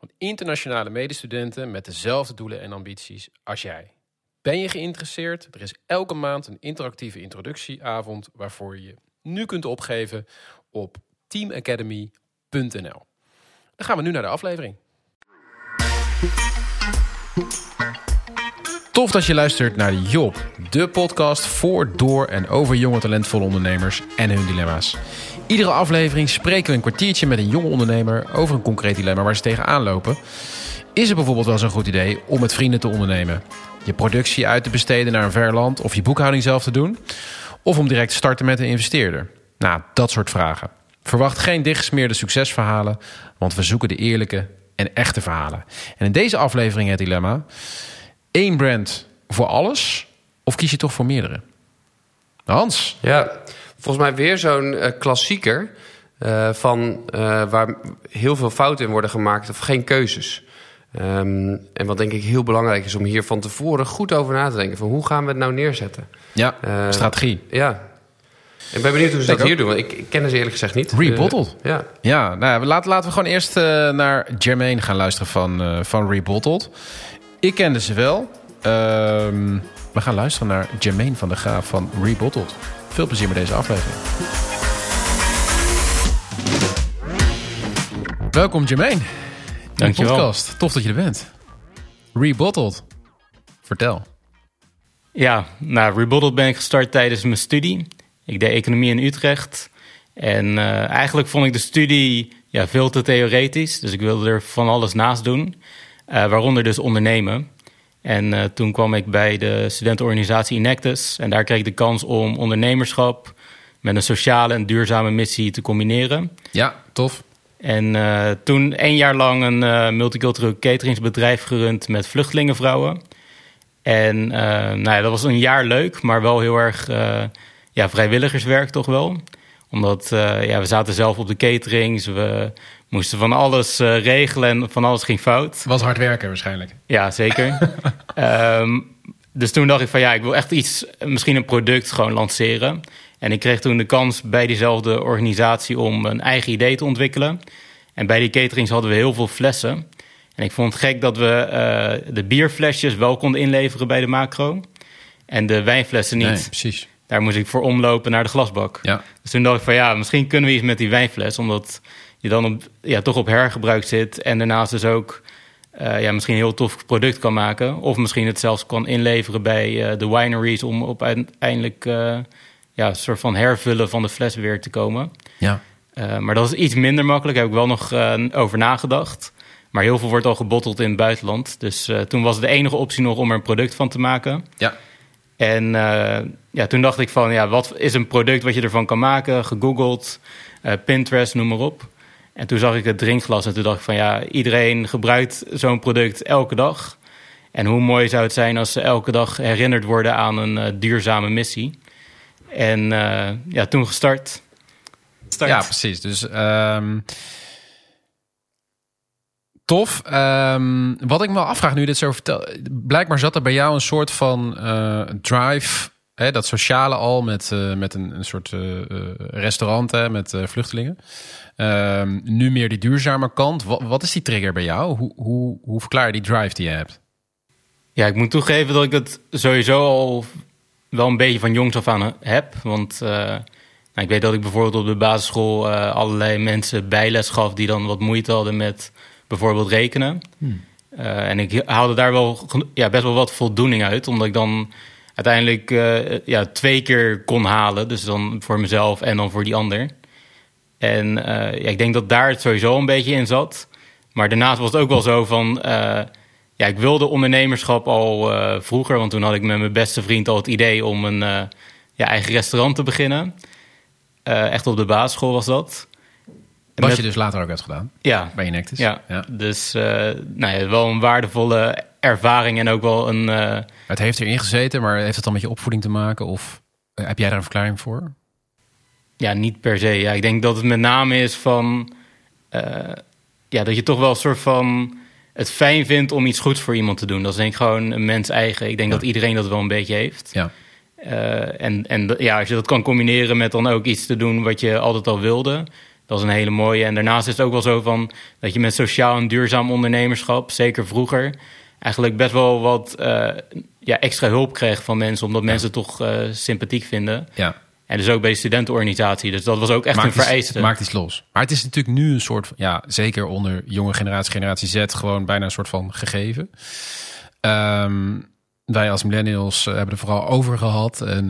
van internationale medestudenten met dezelfde doelen en ambities als jij. Ben je geïnteresseerd? Er is elke maand een interactieve introductieavond waarvoor je nu kunt opgeven op teamacademy.nl. Dan gaan we nu naar de aflevering. Tof dat je luistert naar Job, de podcast voor, door en over jonge talentvolle ondernemers en hun dilemma's. Iedere aflevering spreken we een kwartiertje met een jonge ondernemer over een concreet dilemma waar ze tegenaan lopen. Is het bijvoorbeeld wel zo'n goed idee om met vrienden te ondernemen? Je productie uit te besteden naar een ver land of je boekhouding zelf te doen? Of om direct te starten met een investeerder? Nou, dat soort vragen. Verwacht geen dichtgesmeerde succesverhalen, want we zoeken de eerlijke en echte verhalen. En in deze aflevering het dilemma: één brand voor alles of kies je toch voor meerdere? Hans. Ja, volgens mij weer zo'n uh, klassieker uh, van uh, waar heel veel fouten in worden gemaakt of geen keuzes. Um, en wat denk ik heel belangrijk is om hier van tevoren goed over na te denken. Van hoe gaan we het nou neerzetten? Ja, strategie. Ja. Ik ben benieuwd hoe ze dat hier doen. Want ik, ken ze eerlijk gezegd niet. Rebottled. ja. Ja, nou, laten, laten we gewoon eerst naar Jermaine gaan luisteren van, van Rebottled. Ik kende ze wel. Ehm, we gaan luisteren naar Jermaine van der Graaf van Rebottled. Veel plezier met deze aflevering. Welkom Jermaine. Dankjewel. podcast. Tof dat je er bent. Rebottled. Vertel. Ja, nou, Rebottled ben ik gestart tijdens mijn studie. Ik deed economie in Utrecht. En uh, eigenlijk vond ik de studie ja, veel te theoretisch. Dus ik wilde er van alles naast doen. Uh, waaronder dus ondernemen. En uh, toen kwam ik bij de studentenorganisatie Inactus. En daar kreeg ik de kans om ondernemerschap met een sociale en duurzame missie te combineren. Ja, tof. En uh, toen één jaar lang een uh, multicultureel cateringsbedrijf gerund met vluchtelingenvrouwen. En nou ja, dat was een jaar leuk, maar wel heel erg ja, vrijwilligerswerk toch wel. Omdat ja, we zaten zelf op de caterings, we moesten van alles uh, regelen en van alles ging fout. Was hard werken waarschijnlijk. Ja, zeker. um, dus toen dacht ik van ja, ik wil echt iets, misschien een product gewoon lanceren. En ik kreeg toen de kans bij diezelfde organisatie om een eigen idee te ontwikkelen. En bij die caterings hadden we heel veel flessen. En ik vond het gek dat we uh, de bierflesjes wel konden inleveren bij de macro. En de wijnflessen niet. Nee, precies. Daar moest ik voor omlopen naar de glasbak. Ja. Dus toen dacht ik van ja, misschien kunnen we iets met die wijnfles. Omdat je dan op, ja, toch op hergebruik zit. En daarnaast dus ook uh, ja, misschien een heel tof product kan maken. Of misschien het zelfs kan inleveren bij uh, de wineries om op uiteindelijk uh, ja, een soort van hervullen van de fles weer te komen. Ja. maar dat is iets minder makkelijk, daar heb ik wel nog over nagedacht. Maar heel veel wordt al gebotteld in het buitenland. Dus toen was de enige optie nog om er een product van te maken. Ja. En ja, toen dacht ik van, ja, wat is een product wat je ervan kan maken? Gegoogeld, Pinterest, noem maar op. En toen zag ik het drinkglas en toen dacht ik van ja, iedereen gebruikt zo'n product elke dag. En hoe mooi zou het zijn als ze elke dag herinnerd worden aan een uh, duurzame missie. En uh, ja, toen gestart. Start. Ja, precies. Dus um, tof. Um, wat ik me afvraag nu dit zo vertel. Blijkbaar zat er bij jou een soort van uh, drive. Hè, dat sociale al met, met een, een soort restaurant hè, met vluchtelingen. Um, nu meer die duurzame kant. Wat, wat, is die trigger bij jou? Hoe, hoe, hoe verklaar je die drive die je hebt? Ja, ik moet toegeven dat ik het sowieso al wel een beetje van jongs af aan heb. Want uh, nou, ik weet dat ik bijvoorbeeld op de basisschool uh, allerlei mensen bijles gaf die dan wat moeite hadden met bijvoorbeeld rekenen. Hmm. Uh, en ik haalde daar wel ja, best wel wat voldoening uit, omdat ik dan uiteindelijk ja, twee keer kon halen. Dus dan voor mezelf en dan voor die ander. En uh, ja, ik denk dat daar het sowieso een beetje in zat. Maar daarnaast was het ook wel zo van... Uh, ja, ik wilde ondernemerschap al vroeger. Want toen had ik met mijn beste vriend al het idee om een ja, eigen restaurant te beginnen. echt op de basisschool was dat. Wat je dus later ook hebt gedaan? Ja. Bij Inactus? Ja, ja. dus nou ja, wel een waardevolle ervaring en ook wel een... eh, Het heeft erin gezeten, maar heeft het dan met je opvoeding te maken? Of eh, heb jij daar een verklaring voor? Ja, niet per se. Ja, ik denk dat het met name is van... eh, ja, dat je toch wel een soort van het fijn vindt om iets goeds voor iemand te doen. Dat is denk ik gewoon een mens eigen. Ik denk Ja. dat iedereen dat wel een beetje heeft. Ja. En en ja, als je dat kan combineren met dan ook iets te doen wat je altijd al wilde... Dat is een hele mooie. En daarnaast is het ook wel zo van dat je met sociaal en duurzaam ondernemerschap, zeker vroeger, eigenlijk best wel wat eh, ja, extra hulp kreeg van mensen, omdat mensen toch eh, sympathiek vinden. ja. En dus ook bij de studentenorganisatie. Dus dat was ook echt maakt een vereiste. het maakt iets los. Maar het is natuurlijk nu een soort van, ja, zeker onder jonge generatie, generatie Z, gewoon bijna een soort van gegeven. Ehm, wij als millennials eh, hebben er vooral over gehad en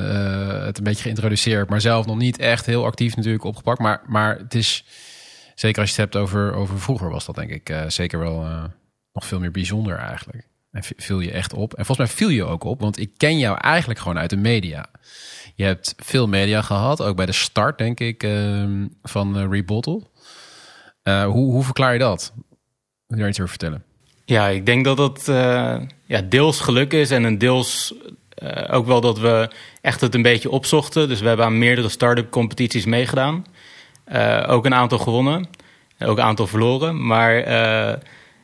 het een beetje geïntroduceerd, maar zelf nog niet echt heel actief natuurlijk opgepakt. Maar, maar het is, zeker als je het hebt over, over vroeger, was dat denk ik zeker wel eh, nog veel meer bijzonder eigenlijk. En viel je echt op. En volgens mij viel je ook op, want ik ken jou eigenlijk gewoon uit de media. Je hebt veel media gehad, ook bij de start, denk ik, ehm, van eh, Rebottle. Eh, hoe, hoe verklaar je dat? Wil je daar iets over vertellen? Ja, ik denk dat dat eh, ja, deels geluk is en een deels ook wel dat we echt het een beetje opzochten. Dus we hebben aan meerdere start-up competities meegedaan. Ook een aantal gewonnen, ook een aantal verloren. Maar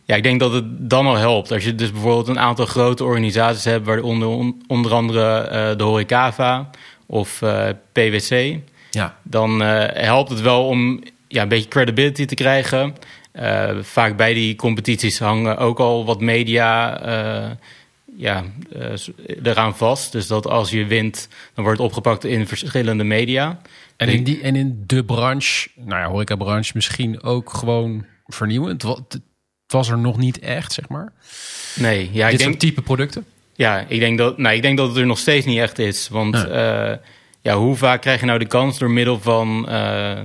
ja, ik denk dat het dan al helpt. Als je dus bijvoorbeeld een aantal grote organisaties hebt, waaronder on- onder andere eh, de Horecava of eh, PwC Ja, dan eh, helpt het wel om ja, een beetje credibility te krijgen. Vaak bij die competities hangen ook al wat media ja, eraan vast. Dus dat als je wint, dan wordt het opgepakt in verschillende media. en in, die, en in de branche, nou ja, horecabranche, misschien ook gewoon vernieuwend. Het wa- Het was er nog niet echt, zeg maar. Nee, ja, ik Dit denk, soort type producten. Ja, ik denk, dat, nou, ik denk dat het er nog steeds niet echt is. Want Nee. eh, ja, hoe vaak krijg je nou de kans door middel van eh,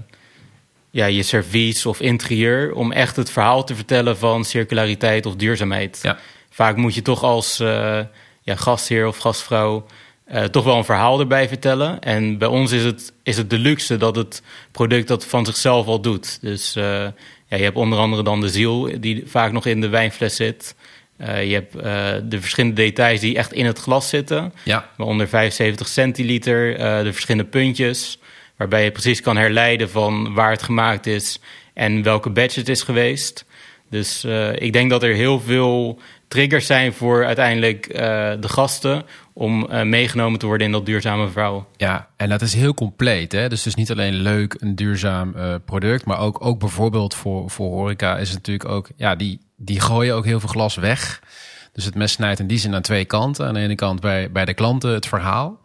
ja, je servies of interieur... om echt het verhaal te vertellen van circulariteit of duurzaamheid? Ja. Vaak moet je toch als eh, ja, gastheer of gastvrouw... eh, toch wel een verhaal erbij vertellen. En bij ons is het, is het de luxe dat het product dat van zichzelf al doet. Dus eh, ja, je hebt onder andere dan de ziel... die vaak nog in de wijnfles zit... Eh, je hebt de verschillende details die echt in het glas zitten. Ja, Waaronder 75 centiliter, de verschillende puntjes. Waarbij je precies kan herleiden van waar het gemaakt is en welke batch het is geweest. Dus ik denk dat er heel veel triggers zijn voor uiteindelijk eh, de gasten om eh, meegenomen te worden in dat duurzame verhaal. Ja, en dat is heel compleet. Hè? Dus is niet alleen leuk, een duurzaam eh, product, maar ook, ook bijvoorbeeld voor, voor horeca is het natuurlijk ook, ja, die, die gooien ook heel veel glas weg. Dus het mes snijdt in die zin aan twee kanten. Aan de ene kant bij, bij de klanten het verhaal.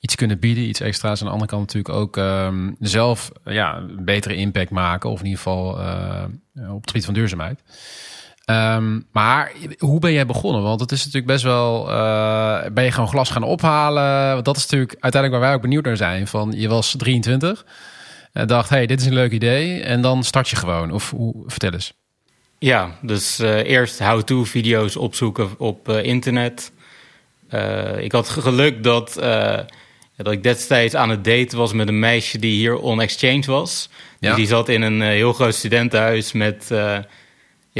Iets kunnen bieden, iets extra's. Aan de andere kant natuurlijk ook ehm, zelf ja, een betere impact maken. Of in ieder geval op het gebied van duurzaamheid. Ehm, maar hoe ben jij begonnen? Want het is natuurlijk best wel. eh, ben je gewoon glas gaan ophalen? Want dat is natuurlijk uiteindelijk waar wij ook benieuwd naar zijn. Van je was 23 en dacht: hey, dit is een leuk idee. En dan start je gewoon. Of hoe, vertel eens. Ja, dus eh, eerst how-to video's opzoeken op eh, internet. Ik had geluk dat, dat ik destijds aan het daten was met een meisje die hier on exchange was. Ja. Dus die zat in een heel groot studentenhuis met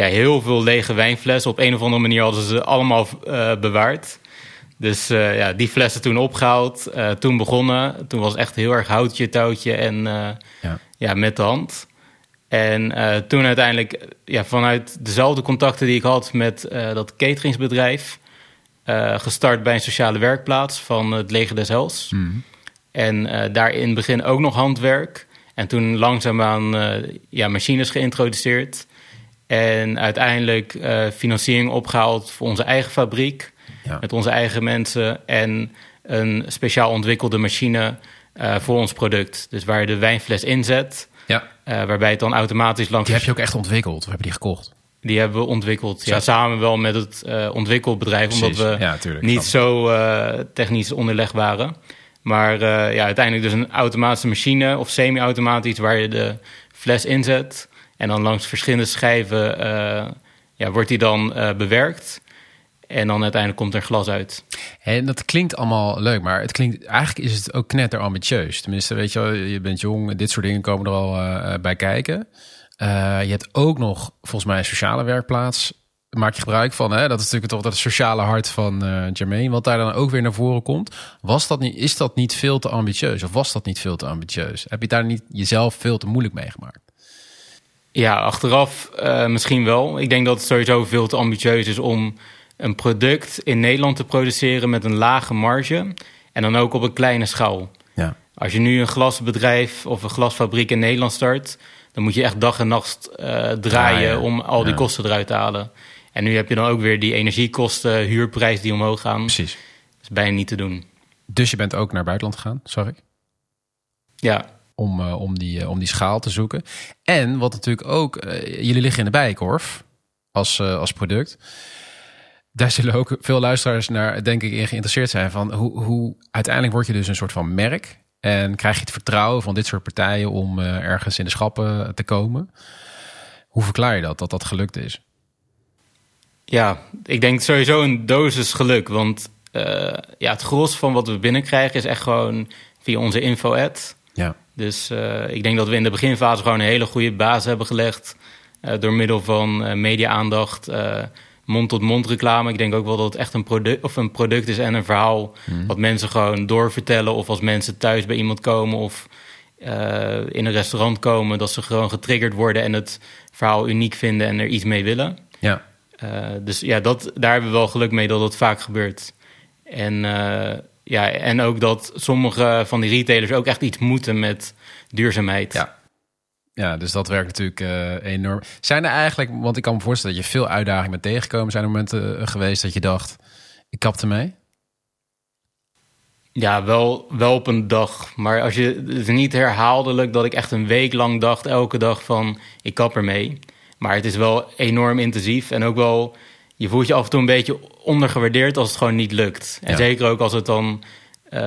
ja, heel veel lege wijnflessen. Op een of andere manier hadden ze allemaal eh, bewaard. Dus eh, ja, die flessen toen opgehaald, eh, toen begonnen. Toen was echt heel erg houtje, touwtje en Ja. ja, met de hand. En toen uiteindelijk, ja, vanuit dezelfde contacten die ik had met dat cateringsbedrijf, gestart bij een sociale werkplaats van het Leger des Hels. En eh, daar in het begin ook nog handwerk. En toen langzaamaan ja, machines geïntroduceerd. En uiteindelijk eh, financiering opgehaald voor onze eigen fabriek. Ja. Met onze eigen mensen. En een speciaal ontwikkelde machine eh, voor ons product. Dus waar je de wijnfles inzet. Ja. eh, waarbij het dan automatisch langs... Die heb je ook echt ontwikkeld. Of heb je die gekocht? Die hebben we ontwikkeld. Ja, samen wel met het ontwikkelbedrijf. Omdat we Ja, niet zo technisch onderlegd waren. Maar ja, uiteindelijk dus een automatische machine of semi-automatisch waar je de fles inzet. En dan langs verschillende schijven eh, ja, wordt die dan eh, bewerkt. En dan uiteindelijk komt er glas uit. En dat klinkt allemaal leuk, maar het klinkt, eigenlijk is het ook knetter ambitieus. Tenminste, weet je wel, je bent jong, dit soort dingen komen er al eh, bij kijken. Je hebt ook nog volgens mij een sociale werkplaats maak je gebruik van. Hè? Dat is natuurlijk toch dat sociale hart van uh, Jermaine. Wat daar dan ook weer naar voren komt. Was dat niet, is dat niet veel te ambitieus? Of was dat niet veel te ambitieus? Heb je daar niet jezelf veel te moeilijk mee gemaakt? Ja, achteraf uh, misschien wel. Ik denk dat het sowieso veel te ambitieus is om een product in Nederland te produceren met een lage marge. En dan ook op een kleine schaal. Ja. Als je nu een glasbedrijf of een glasfabriek in Nederland start, dan moet je echt dag en nacht uh, draaien om al die kosten eruit te halen. En nu heb je dan ook weer die energiekosten, huurprijs die omhoog gaan. Precies. Dat is bijna niet te doen. Dus je bent ook naar buitenland gegaan, ik? Ja. Om, uh, om, die, uh, om die schaal te zoeken. En wat natuurlijk ook, jullie liggen in de Bijenkorf als, als product daar zullen ook veel luisteraars naar, denk ik, in geïnteresseerd zijn. Van hoe, hoe uiteindelijk word je dus een soort van merk. En krijg je het vertrouwen van dit soort partijen om ergens in de schappen te komen. Hoe verklaar je dat, dat dat gelukt is? Ja, ik denk sowieso een dosis geluk. Want uh, ja, het gros van wat we binnenkrijgen is echt gewoon via onze info-ad. Ja. Dus uh, ik denk dat we in de beginfase gewoon een hele goede basis hebben gelegd. door middel van media-aandacht mond-tot-mond reclame. Ik denk ook wel dat het echt een product, of een product is en een verhaal. Mm. Wat mensen gewoon doorvertellen. Of als mensen thuis bij iemand komen of uh, in een restaurant komen, dat ze gewoon getriggerd worden en het verhaal uniek vinden en er iets mee willen. Ja. Uh, dus ja, dat, daar hebben we wel geluk mee dat dat vaak gebeurt. En, uh, ja, en ook dat sommige van die retailers ook echt iets moeten met duurzaamheid. Ja. Ja, dus dat werkt natuurlijk uh, enorm. Zijn er eigenlijk, want ik kan me voorstellen dat je veel uitdagingen bent tegengekomen. Zijn er momenten uh, geweest dat je dacht, ik kapte mee? Ja, wel, wel op een dag. Maar als je, het is niet herhaaldelijk dat ik echt een week lang dacht, elke dag van, ik kap ermee. Maar het is wel enorm intensief en ook wel, je voelt je af en toe een beetje ondergewaardeerd als het gewoon niet lukt. En ja. zeker ook als het dan, uh,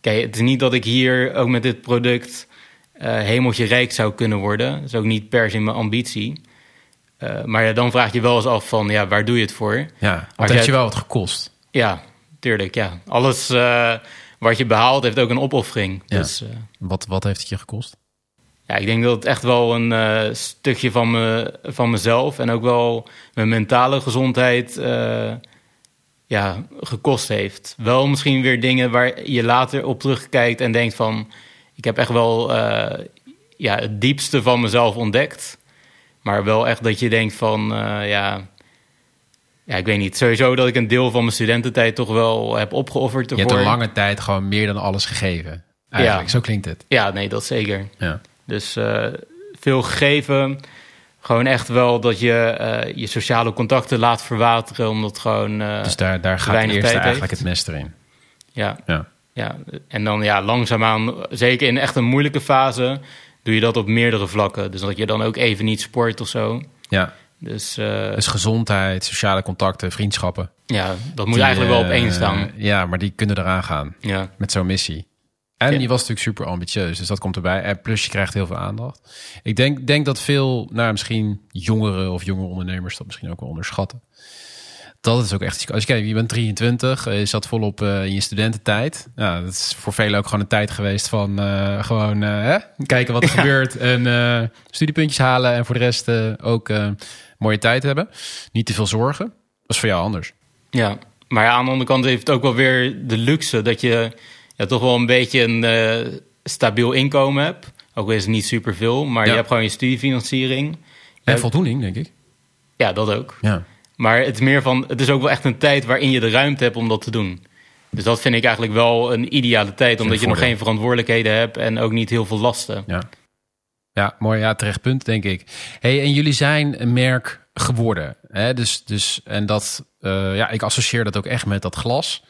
kijk, het is niet dat ik hier ook met dit product uh, hemeltje rijk zou kunnen worden. Dat is ook niet per se mijn ambitie. Uh, maar ja, dan vraag je wel eens af van, ja, waar doe je het voor? Ja, want heeft je wel wat gekost. Ja, tuurlijk, ja. Alles wat je behaalt heeft ook een opoffering. Ja. Dus, wat, wat heeft het je gekost? Ja, ik denk dat het echt wel een stukje van, me, van mezelf... en ook wel mijn mentale gezondheid ja, gekost heeft. Wel misschien weer dingen waar je later op terugkijkt en denkt van ik heb echt wel uh, ja, het diepste van mezelf ontdekt. Maar wel echt dat je denkt van, ja, ja, ik weet niet. Sowieso dat ik een deel van mijn studententijd toch wel heb opgeofferd. Ervoor. Je hebt een lange tijd gewoon meer dan alles gegeven. Eigenlijk, ja. zo klinkt het. Ja, nee, dat zeker. Ja. Dus uh, veel gegeven. Gewoon echt wel dat je uh, je sociale contacten laat verwateren, omdat gewoon. Uh, dus daar, daar gaat eerst eigenlijk heeft. het mes erin. Ja. ja. Ja, en dan ja, langzaamaan, zeker in echt een moeilijke fase, doe je dat op meerdere vlakken. Dus dat je dan ook even niet sport of zo. Ja. Dus, uh, dus gezondheid, sociale contacten, vriendschappen. Ja, dat moet die, eigenlijk wel op één staan. Ja, maar die kunnen eraan gaan. Ja. Met zo'n missie. En ja. die was natuurlijk super ambitieus, dus dat komt erbij. En plus je krijgt heel veel aandacht. Ik denk, denk dat veel, nou misschien jongeren of jonge ondernemers dat misschien ook wel onderschatten dat is ook echt. Als je kijkt, je bent 23, je zat volop uh, in je studententijd. Ja, dat is voor velen ook gewoon een tijd geweest van uh, gewoon uh, hè? kijken wat er ja. gebeurt en studiepuntjes halen en voor de rest ook mooie tijd hebben. Niet te veel zorgen. Dat is voor jou anders. Ja, maar ja, aan de andere kant heeft het ook wel weer de luxe dat je ja, toch wel een beetje een stabiel inkomen hebt. Ook al is het niet superveel, maar ja. je hebt gewoon je studiefinanciering. En voldoening, denk ik. Ja, dat ook. Ja. Maar het is meer van, het is ook wel echt een tijd waarin je de ruimte hebt om dat te doen. Dus dat vind ik eigenlijk wel een ideale tijd, omdat je nog geen verantwoordelijkheden hebt en ook niet heel veel lasten. Ja, ja mooi, ja, terecht punt, denk ik. Hey, en jullie zijn een merk geworden. Hè? Dus, dus, en dat, uh, ja, ik associeer dat ook echt met dat glas.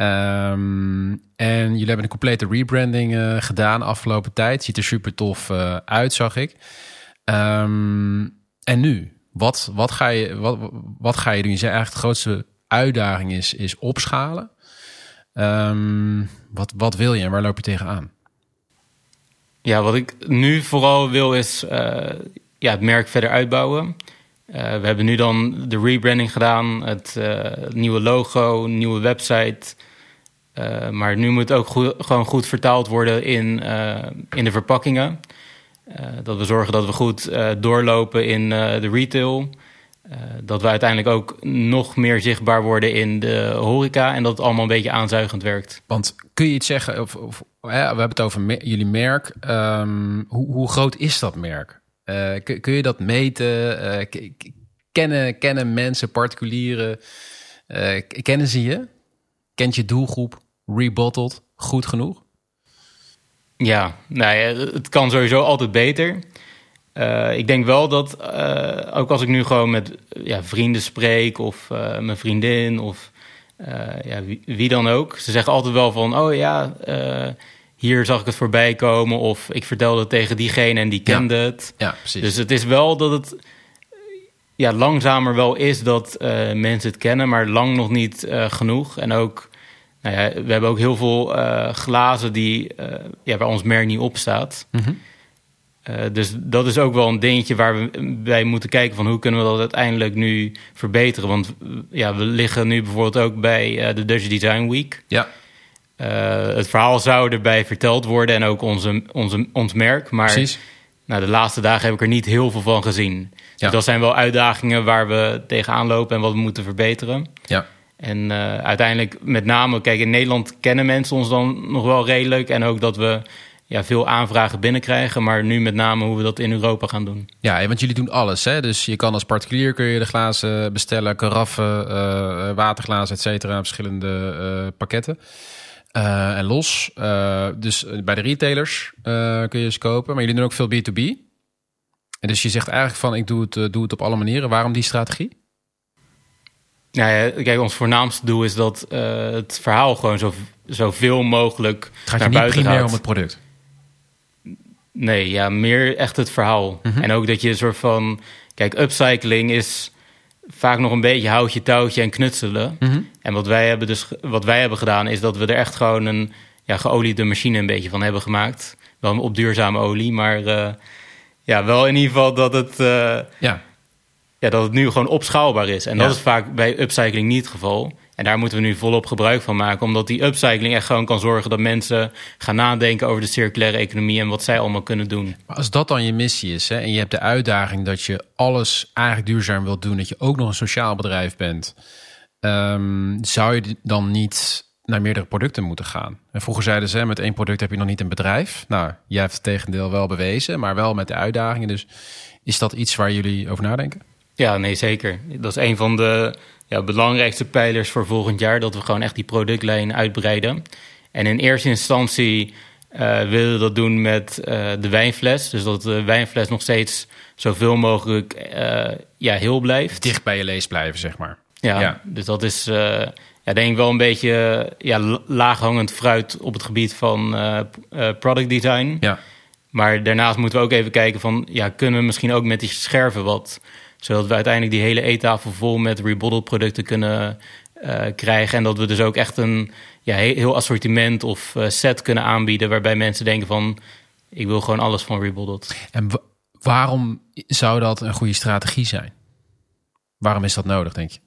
Um, en jullie hebben een complete rebranding uh, gedaan afgelopen tijd. Ziet er super tof uh, uit, zag ik. Um, en nu? Wat, wat, ga je, wat, wat ga je doen? Je zei eigenlijk de grootste uitdaging is, is opschalen. Um, wat, wat wil je en waar loop je tegenaan? Ja, wat ik nu vooral wil is uh, ja, het merk verder uitbouwen. We hebben nu dan de rebranding gedaan, het, het nieuwe logo, nieuwe website. Maar nu moet het ook gewoon goed vertaald worden in, in de verpakkingen. Uh, dat we zorgen dat we goed doorlopen in de retail. eh, dat we uiteindelijk ook nog meer zichtbaar worden in de horeca en dat het allemaal een beetje aanzuigend werkt. Want kun je iets zeggen, of, we hebben het over jullie merk. Ehm, hoe, hoe groot is dat merk? Eh, kun, je dat meten? Eh, kennen, kennen mensen, particulieren, eh, kennen ze je? Kent je doelgroep rebottled goed genoeg? Ja, nou ja, het kan sowieso altijd beter. Eh, ik denk wel dat, eh, ook als ik nu gewoon met ja, vrienden spreek of eh, mijn vriendin of ja, wie, wie dan ook. Ze zeggen altijd wel van, oh ja, hier zag ik het voorbij komen. Of ik vertelde het tegen diegene en die Ja. kende het. Ja, precies. Dus het is wel dat het ja, langzamer wel is dat mensen het kennen, maar lang nog niet genoeg. En ook, nou ja, we hebben ook heel veel eh, glazen die, eh, ja, waar ons merk niet op staat. Mhm. Eh, dus dat is ook wel een dingetje waar we bij moeten kijken van hoe kunnen we dat uiteindelijk nu verbeteren. Want ja, we liggen nu bijvoorbeeld ook bij de Dutch Design Week. ja, het verhaal zou erbij verteld worden en ook onze, onze, ons merk. Maar precies. nou, de laatste dagen heb ik er niet heel veel van gezien. Ja. Dus dat zijn wel uitdagingen waar we tegenaan lopen en wat we moeten verbeteren. Ja, En eh, uiteindelijk, met name, kijk, in Nederland kennen mensen ons dan nog wel redelijk. En ook dat we ja, veel aanvragen binnenkrijgen. Maar nu met name hoe we dat in Europa gaan doen. Ja, want jullie doen alles. Hè? Dus je kan als particulier kun je de glazen bestellen, karaffen, eh, waterglazen, et cetera, verschillende eh, pakketten. En los. Dus bij de retailers kun je ze kopen. Maar jullie doen ook veel B2B. En dus je zegt eigenlijk van ik doe het, doe het op alle manieren. Waarom die strategie? Nou ja, kijk, ons voornaamste doel is dat eh, het verhaal gewoon zo, zoveel mogelijk Het gaat je naar niet buiten primair gaat. om het product. Nee, ja, meer echt het verhaal. Mhm. En ook dat je een soort van... Kijk, upcycling is vaak nog een beetje houtje, touwtje en knutselen. Mhm. En wat wij hebben, dus, wat wij hebben gedaan is dat we er echt gewoon een ja, geoliede machine een beetje van hebben gemaakt. Wel op duurzame olie, maar eh, ja, wel in ieder geval dat het, eh, Ja, ja, dat het nu gewoon opschaalbaar is. En Ja. dat is vaak bij upcycling niet het geval. En daar moeten we nu volop gebruik van maken. Omdat die upcycling echt gewoon kan zorgen dat mensen gaan nadenken over de circulaire economie en wat zij allemaal kunnen doen. Maar als dat dan je missie is hè, en je hebt de uitdaging dat je alles eigenlijk duurzaam wilt doen, dat je ook nog een sociaal bedrijf bent, ehm, zou je dan niet naar meerdere producten moeten gaan? En vroeger zeiden ze, met één product heb je nog niet een bedrijf. Nou, jij hebt het tegendeel wel bewezen, maar wel met de uitdagingen. Dus is dat iets waar jullie over nadenken? Ja, nee, zeker. Dat is een van de ja, belangrijkste pijlers voor volgend jaar. Dat we gewoon echt die productlijn uitbreiden. En in eerste instantie eh, willen we dat doen met eh, de wijnfles. Dus dat de wijnfles nog steeds zoveel mogelijk eh, ja, heel blijft. Dicht bij je lees blijven, zeg maar. Ja, Ja. dus dat is ja, denk ik wel een beetje ja, la- laaghangend fruit op het gebied van product design. Ja, Maar daarnaast moeten we ook even kijken van... ja, kunnen we misschien ook met die scherven wat... zodat we uiteindelijk die hele eettafel vol met rebottled producten kunnen eh, krijgen. En dat we dus ook echt een ja, he- heel assortiment of eh, set kunnen aanbieden... waarbij mensen denken van... ik wil gewoon alles van rebottled. en wa- waarom zou dat een goede strategie zijn? Waarom is dat nodig, denk je?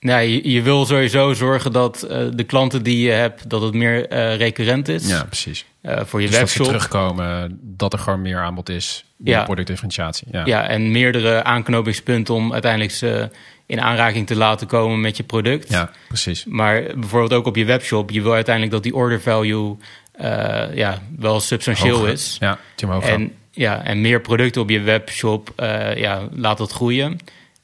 Nou, je, je wil sowieso zorgen dat eh, de klanten die je hebt... dat het meer eh, recurrent is Ja, precies. Eh, voor je Dus dat webshop. terugkomen, dat er gewoon meer aanbod is. Meer Ja. productdifferentiatie. Ja. Ja, en meerdere aanknopingspunten om uiteindelijk ze in aanraking te laten komen met je product. ja, precies. Maar bijvoorbeeld ook op je webshop, je wil uiteindelijk dat die order value ja, wel substantieel Hoger. is. Ja, die omhoog gaan. En, ja, en meer producten op je webshop, ja, laat dat groeien.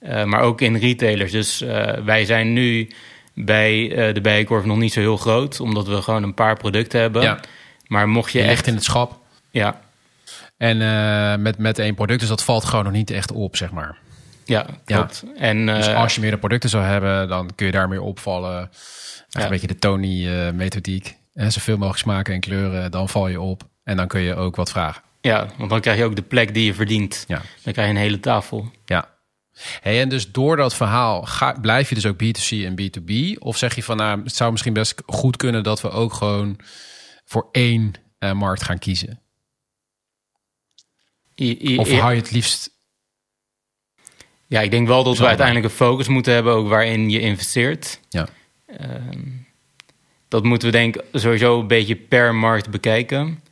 Eh, maar ook in retailers. Dus eh, wij zijn nu bij eh, de Bijenkorf nog niet zo heel groot, omdat we gewoon een paar producten hebben. Ja. Maar mocht je Je echt... in het schap. Ja, En met, met één product, dus dat valt gewoon nog niet echt op, zeg maar. ja, klopt. En, Dus als je meerdere producten zou hebben, dan kun je daar meer opvallen. Ja. Een beetje de Tony-methodiek. en zoveel mogelijk smaken en kleuren, dan val je op. En dan kun je ook wat vragen. Ja, want dan krijg je ook de plek die je verdient. Ja. Dan krijg je een hele tafel. Ja. Hey, en dus door dat verhaal ga, blijf je dus ook B2C en B2B? Of zeg je van, nou, het zou misschien best goed kunnen dat we ook gewoon voor één eh, markt gaan kiezen? I- i- Of hou je het liefst... ja, ik denk wel dat we uiteindelijk een focus moeten hebben ook waarin je investeert. Ja. Ehm, dat moeten we denk ik sowieso een beetje per markt bekijken.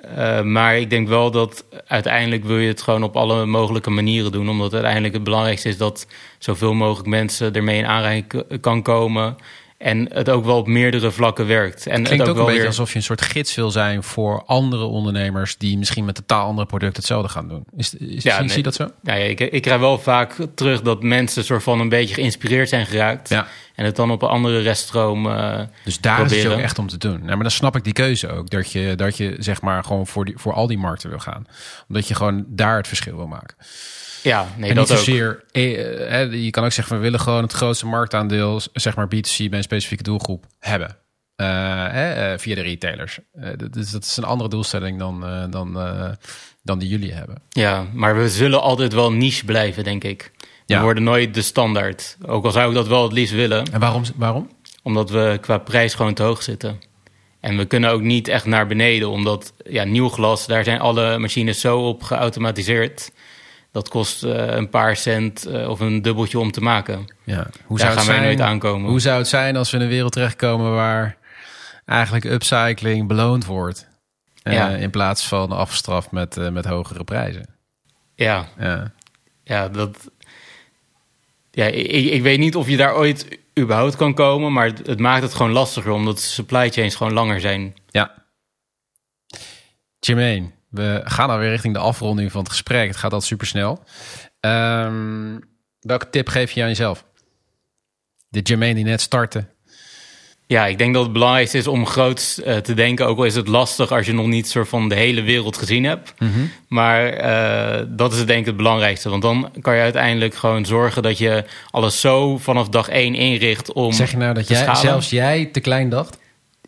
Eh, maar ik denk wel dat uiteindelijk wil je het gewoon op alle mogelijke manieren doen. Omdat uiteindelijk het belangrijkste is dat zoveel mogelijk mensen ermee in aanraking kan komen. En het ook wel op meerdere vlakken werkt. En Klinkt het ook, ook, een wel beetje weer... alsof je een soort gids wil zijn voor andere ondernemers die misschien met totaal andere producten hetzelfde gaan doen. Is, is, Ja, zie, nee. zie dat zo? Ja, ja, ik, ik krijg wel vaak terug dat mensen soort van een beetje geïnspireerd zijn geraakt. Ja. En het dan op een andere reststroom. eh, Dus daar is het ook echt om te doen. Nou, maar dan snap ik die keuze ook. Dat je, dat je zeg maar gewoon voor, die, voor al die markten wil gaan. Omdat je gewoon daar het verschil wil maken. ja, nee, en dat niet ook. zozeer... eh, hè, je kan ook zeggen, we willen gewoon het grootste marktaandeel... zeg maar B2C bij een specifieke doelgroep hebben. Eh, hè, eh, via de retailers. Eh, dat, is, dat is een andere doelstelling dan, eh, dan, eh, dan die jullie hebben. Ja, maar we zullen altijd wel niche blijven, denk ik. We worden nooit de standaard. Ook al zou ik dat wel het liefst willen. En waarom? waarom? Omdat we qua prijs gewoon te hoog zitten. En we kunnen ook niet echt naar beneden, omdat ja, nieuw glas, daar zijn alle machines zo op geautomatiseerd. Dat kost eh, een paar cent eh, of een dubbeltje om te maken. Ja. Hoe Daar zou gaan wij zijn, nooit aankomen. Hoe zou het zijn als we in een wereld terechtkomen waar eigenlijk upcycling beloond wordt? Eh, Ja. In plaats van afgestraft met, met hogere prijzen. Ja, Ja. ja, dat. Ja, ik, ik weet niet of je daar ooit überhaupt kan komen, maar het, maakt het gewoon lastiger, omdat supply chains gewoon langer zijn. ja. Jermaine, we gaan alweer richting de afronding van het gesprek. Het gaat altijd super snel. welke tip geef je aan jezelf? De Jermaine die net startte. Ja, ik denk dat het belangrijkste is om groot eh, te denken. Ook al is het lastig als je nog niet soort van de hele wereld gezien hebt. Maar eh, dat is denk ik het belangrijkste. Want dan kan je uiteindelijk gewoon zorgen dat je alles zo vanaf dag één inricht om. Zeg je nou dat jij, schalen. zelfs jij te klein dacht?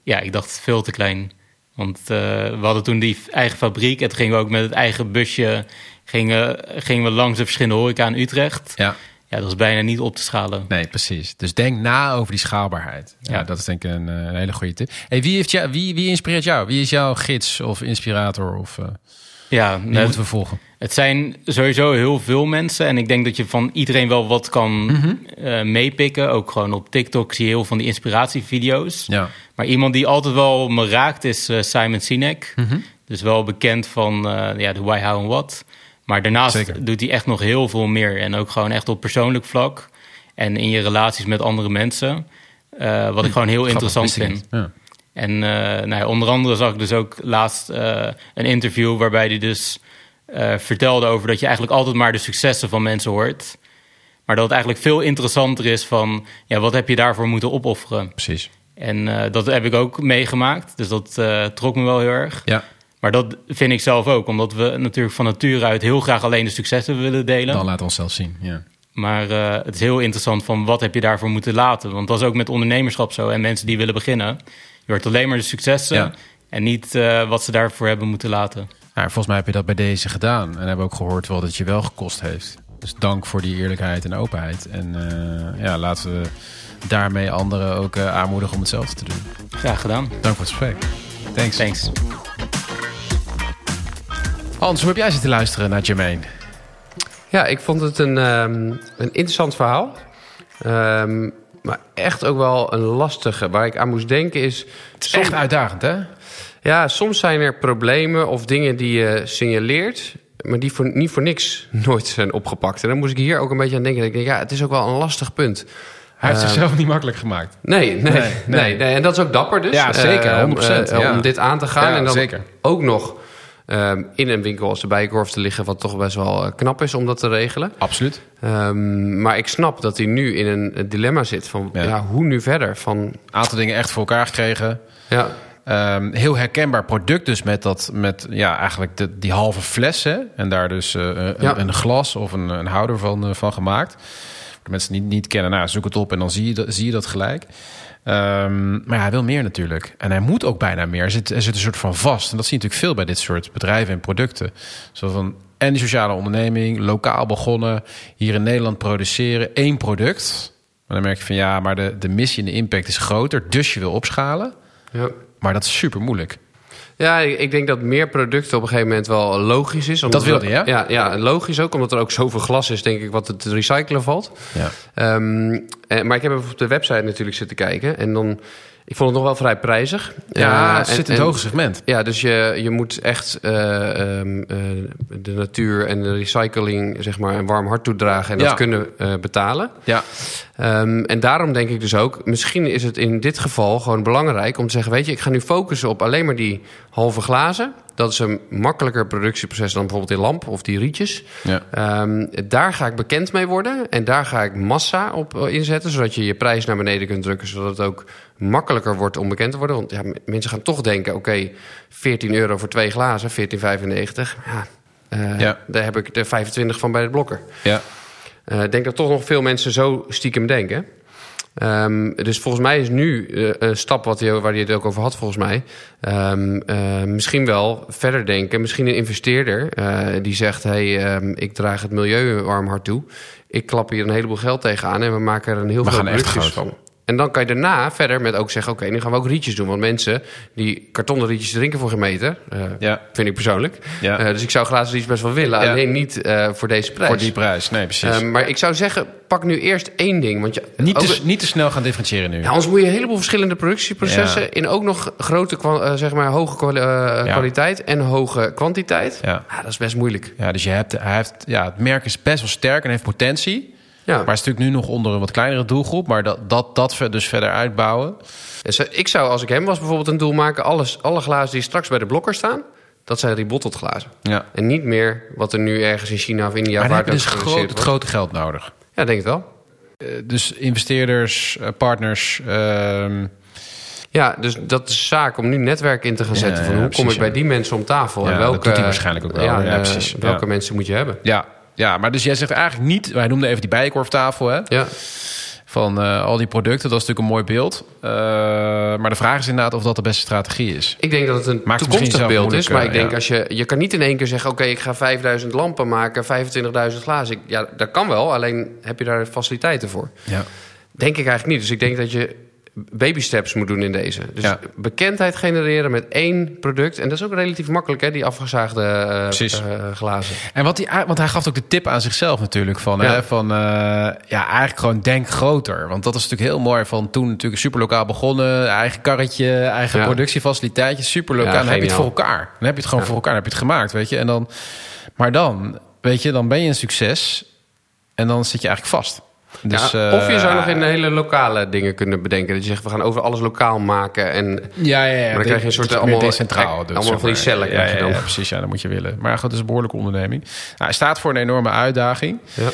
Ja, ik dacht veel te klein. Want eh, we hadden toen die eigen fabriek. En toen gingen we ook met het eigen busje. Gingen, gingen we langs de verschillende horeca in Utrecht. Ja. Ja, dat was bijna niet op te schalen. Nee, precies. Dus denk na over die schaalbaarheid. Ja, Ja. dat is denk ik een, eh, een hele goede tip. Hey, wie, heeft jou, wie, wie inspireert jou? Wie is jouw gids of inspirator? Of eh, Ja, wie net- moeten we volgen? Het zijn sowieso heel veel mensen. En ik denk dat je van iedereen wel wat kan Mhm. eh, meepikken. Ook gewoon op TikTok zie je heel van die inspiratievideo's. Ja. Maar iemand die altijd wel me raakt is Simon Sinek. Mhm. Dus wel bekend van ja, de why, how en what. Maar daarnaast Zeker. doet hij echt nog heel veel meer. En ook gewoon echt op persoonlijk vlak. En in je relaties met andere mensen. Eh, wat ik gewoon heel interessant vind. Ja. En eh, nou ja, onder andere zag ik dus ook laatst eh, een interview waarbij hij dus vertelde over dat je eigenlijk altijd maar de successen van mensen hoort. Maar dat het eigenlijk veel interessanter is van ja, wat heb je daarvoor moeten opofferen. Precies. En dat heb ik ook meegemaakt. Dus dat trok me wel heel erg. Ja, Maar dat vind ik zelf ook, omdat we natuurlijk van nature uit heel graag alleen de successen willen delen. dan laten we onszelf zien. Ja. Maar eh, het is heel interessant van wat heb je daarvoor moeten laten. Want dat is ook met ondernemerschap zo en mensen die willen beginnen. Je hoort alleen maar de successen Ja. en niet eh, wat ze daarvoor hebben moeten laten. Nou, volgens mij heb je dat bij deze gedaan. En hebben we ook gehoord wel dat het je wel gekost heeft. Dus dank voor die eerlijkheid en openheid. En eh, ja, laten we daarmee anderen ook aanmoedigen om hetzelfde te doen. Graag gedaan. Dank voor het gesprek. Thanks. Thanks. Hans, hoe heb jij zitten luisteren naar Jermaine? Ja, ik vond het een, ehm, een interessant verhaal. Ehm, maar echt ook wel een lastige. Waar ik aan moest denken is... Het is echt uitdagend, hè? Ja, soms zijn er problemen of dingen die je signaleert... maar die voor, niet voor niks nooit zijn opgepakt. En dan moest ik hier ook een beetje aan denken. Ik denk, ja, het is ook wel een lastig punt. Hij heeft Ehm, zichzelf niet makkelijk gemaakt. Nee, nee, nee, nee. nee, En dat is ook dapper dus. Ja, zeker, Ehm, 100%, eh, ja. Om dit aan te gaan Ja, en dan zeker. ook nog ehm, in een winkel als de Bijenkorf te liggen... wat toch best wel eh, knap is om dat te regelen. Absoluut. Ehm, maar ik snap dat hij nu in een dilemma zit van... Ja. Ja. hoe nu verder? Van, Aantal dingen echt voor elkaar gekregen. ja, Ehm, heel herkenbaar product dus met, dat, met ja, eigenlijk de, die halve fles. Hè? En daar dus eh, een, Ja. een glas of een, een houder van, eh, van gemaakt. Voor de mensen die het niet kennen, nou, zoek het op en dan zie je dat, zie je dat gelijk. Ehm, maar hij wil meer natuurlijk. En hij moet ook bijna meer. Er zit, er zit een soort van vast. En dat zie je natuurlijk veel bij dit soort bedrijven en producten. Zo van, en die sociale onderneming, lokaal begonnen, hier in Nederland produceren, één product. Maar dan merk je van ja, maar de, de missie en de impact is groter, dus je wil opschalen. ja. Maar dat is super moeilijk. Ja, ik denk dat meer producten op een gegeven moment wel logisch is. omdat Dat wilde je, ja? Ja, ja, logisch ook, omdat er ook zoveel glas is, denk ik, wat het te recyclen valt. Ja. Ehm, eh, maar ik heb even op de website natuurlijk zitten kijken. En dan Ik vond het nog wel vrij prijzig. Ja, Eh, het zit in het hoge segment. Ja, dus je, je moet echt eh, ehm, eh, de natuur en de recycling zeg maar, een warm hart toedragen en dat Ja. kunnen betalen. Ja, Ehm, en daarom denk ik dus ook, misschien is het in dit geval gewoon belangrijk om te zeggen: Weet je, ik ga nu focussen op alleen maar die halve glazen. Dat is een makkelijker productieproces dan bijvoorbeeld in lamp of die rietjes. ja. Ehm, daar ga ik bekend mee worden en daar ga ik massa op eh, inzetten, zodat je je prijs naar beneden kunt drukken, zodat het ook makkelijker wordt om bekend te worden. Want ja, mensen gaan toch denken: oké, 14 euro voor twee glazen, 14,95. Ja, eh, Ja. daar heb ik er 25 van bij de blokker. ja. Eh, Ik denk dat toch nog veel mensen zo stiekem denken. Ehm, dus volgens mij is nu eh, een stap wat hij, waar hij het ook over had, volgens mij. ehm, eh, misschien wel verder denken. Misschien een investeerder eh, die zegt: hey, ehm, ik draag het milieu warm hart toe. Ik klap hier een heleboel geld tegenaan en we maken er een heel We veel groot. van. En dan kan je daarna verder met ook zeggen: oké, nu gaan we ook rietjes doen. Want mensen die kartonnen rietjes drinken voor geen meter, eh, Ja. vind ik persoonlijk. Ja. Eh, dus ik zou glazen rietjes best wel willen, Ja. alleen niet eh, voor deze prijs. Voor die prijs. Nee, precies. Maar ik zou zeggen, pak nu eerst één ding. Want je, niet, ook- te, niet te snel gaan differentiëren nu. ja, anders moet je een heleboel verschillende productieprocessen... In ook nog grote, zeg maar, hoge kwaliteit en hoge kwantiteit. Ja. Ja, dat is best moeilijk. Ja, dus je hebt, hij heeft, ja, het merk is best wel sterk en heeft potentie. Ja. Maar het is natuurlijk nu nog onder een wat kleinere doelgroep. Maar dat, dat, dat ver- dus verder uitbouwen. Ik zou, als ik hem was, bijvoorbeeld een doel maken... Alles, alle glazen die straks bij de blokker staan... dat zijn rebottled glazen. Ja. En niet meer wat er nu ergens in China of India... Maar waar heb dus groot, het grote geld nodig. Ja, denk het wel. Eh, dus investeerders, eh, partners. ehm, Ja, dus dat is zaak om nu netwerk in te gaan Ja, zetten. van ja, hoe kom ik bij die mensen om tafel? En dat welke, doet hij waarschijnlijk ook wel. Ja, Ja, eh, precies. Welke mensen moet je hebben? ja, ja, maar dus jij zegt eigenlijk niet... Wij noemden even die bijenkorftafel, hè? Ja. Van eh, al die producten. Dat is natuurlijk een mooi beeld. Eh, maar de vraag is inderdaad of dat de beste strategie is. Ik denk dat het een Maakt toekomstig beeld is. Maar ik denk ja. als je... Je kan niet in één keer zeggen... Oké, ik ga 5000 lampen maken, 25.000 glazen. Ik- Ja, dat kan wel. Alleen heb je daar faciliteiten voor. Ja. Denk ik eigenlijk niet. Dus ik denk dat je baby steps moet doen in deze. Dus Ja. bekendheid genereren met één product. En dat is ook relatief makkelijk, hè? Die afgezaagde eh, glazen. En wat hij, want hij gaf ook de tip aan zichzelf natuurlijk. Van, Ja. hè, van eh, ja, eigenlijk gewoon denk groter. Want dat is natuurlijk heel mooi. Van toen natuurlijk super lokaal begonnen. Eigen karretje, eigen Ja. productiefaciliteitje. Super lokaal. Dan heb je het voor elkaar. Dan heb je het gewoon voor elkaar. Dan heb je het gemaakt, weet je. En dan, maar dan, weet je, dan ben je een succes. En dan zit je eigenlijk vast. Dus, ja, eh, of je zou nog in hele lokale dingen kunnen bedenken. Dat je zegt, we gaan over alles lokaal maken. En Ja, ja, ja. Maar dan krijg je een soort allemaal- decentraal. doet, allemaal van die cellen Ja, ja, dan. ja, precies. Ja, dat moet je willen. Maar goed, het is een behoorlijke onderneming. Nou, hij staat voor een enorme uitdaging. ja.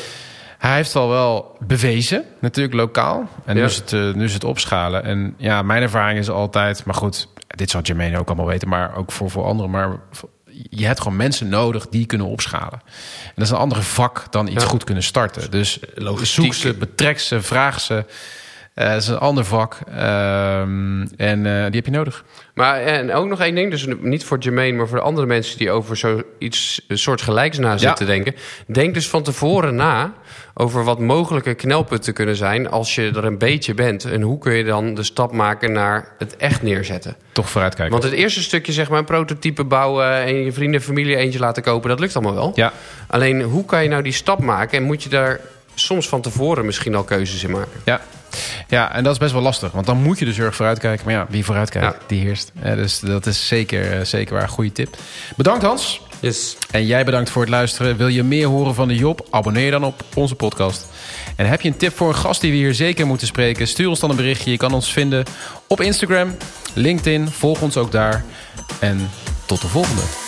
Hij heeft al wel bewezen, natuurlijk lokaal. En nu, is het, eh, nu is het opschalen. En ja, mijn ervaring is altijd... Maar goed, dit zal Jermaine ook allemaal weten. Maar ook voor, voor anderen. Maar je hebt gewoon mensen nodig die kunnen opschalen. En dat is een andere vak dan iets Ja. goed kunnen starten. Dus Logistiek. zoek ze, betrek ze, vraag ze. Eh, dat is een ander vak. Ehm, en eh, die heb je nodig. Maar en ook nog één ding, dus niet voor Jermaine, maar voor de andere mensen die over zoiets een soort gelijks na zitten denken. Denk dus van tevoren na over wat mogelijke knelpunten kunnen zijn als je er een beetje bent. En hoe kun je dan de stap maken naar het echt neerzetten? Toch vooruitkijken. Want het eerste stukje, zeg maar, een prototype bouwen en je vrienden en familie eentje laten kopen, dat lukt allemaal wel. ja, Alleen hoe kan je nou die stap maken en moet je daar soms van tevoren misschien al keuzes in maken? Ja. Ja, en dat is best wel lastig. Want dan moet je dus heel erg vooruitkijken. Maar ja, wie vooruitkijkt, Ja. die heerst. Dus dat is zeker, eh, zeker waar. Goede tip. Bedankt Hans. Yes. En jij bedankt voor het luisteren. Wil je meer horen van de Job? Abonneer dan op onze podcast. En heb je een tip voor een gast die we hier zeker moeten spreken? Stuur ons dan een berichtje. Je kan ons vinden op Instagram, LinkedIn. Volg ons ook daar. En tot de volgende.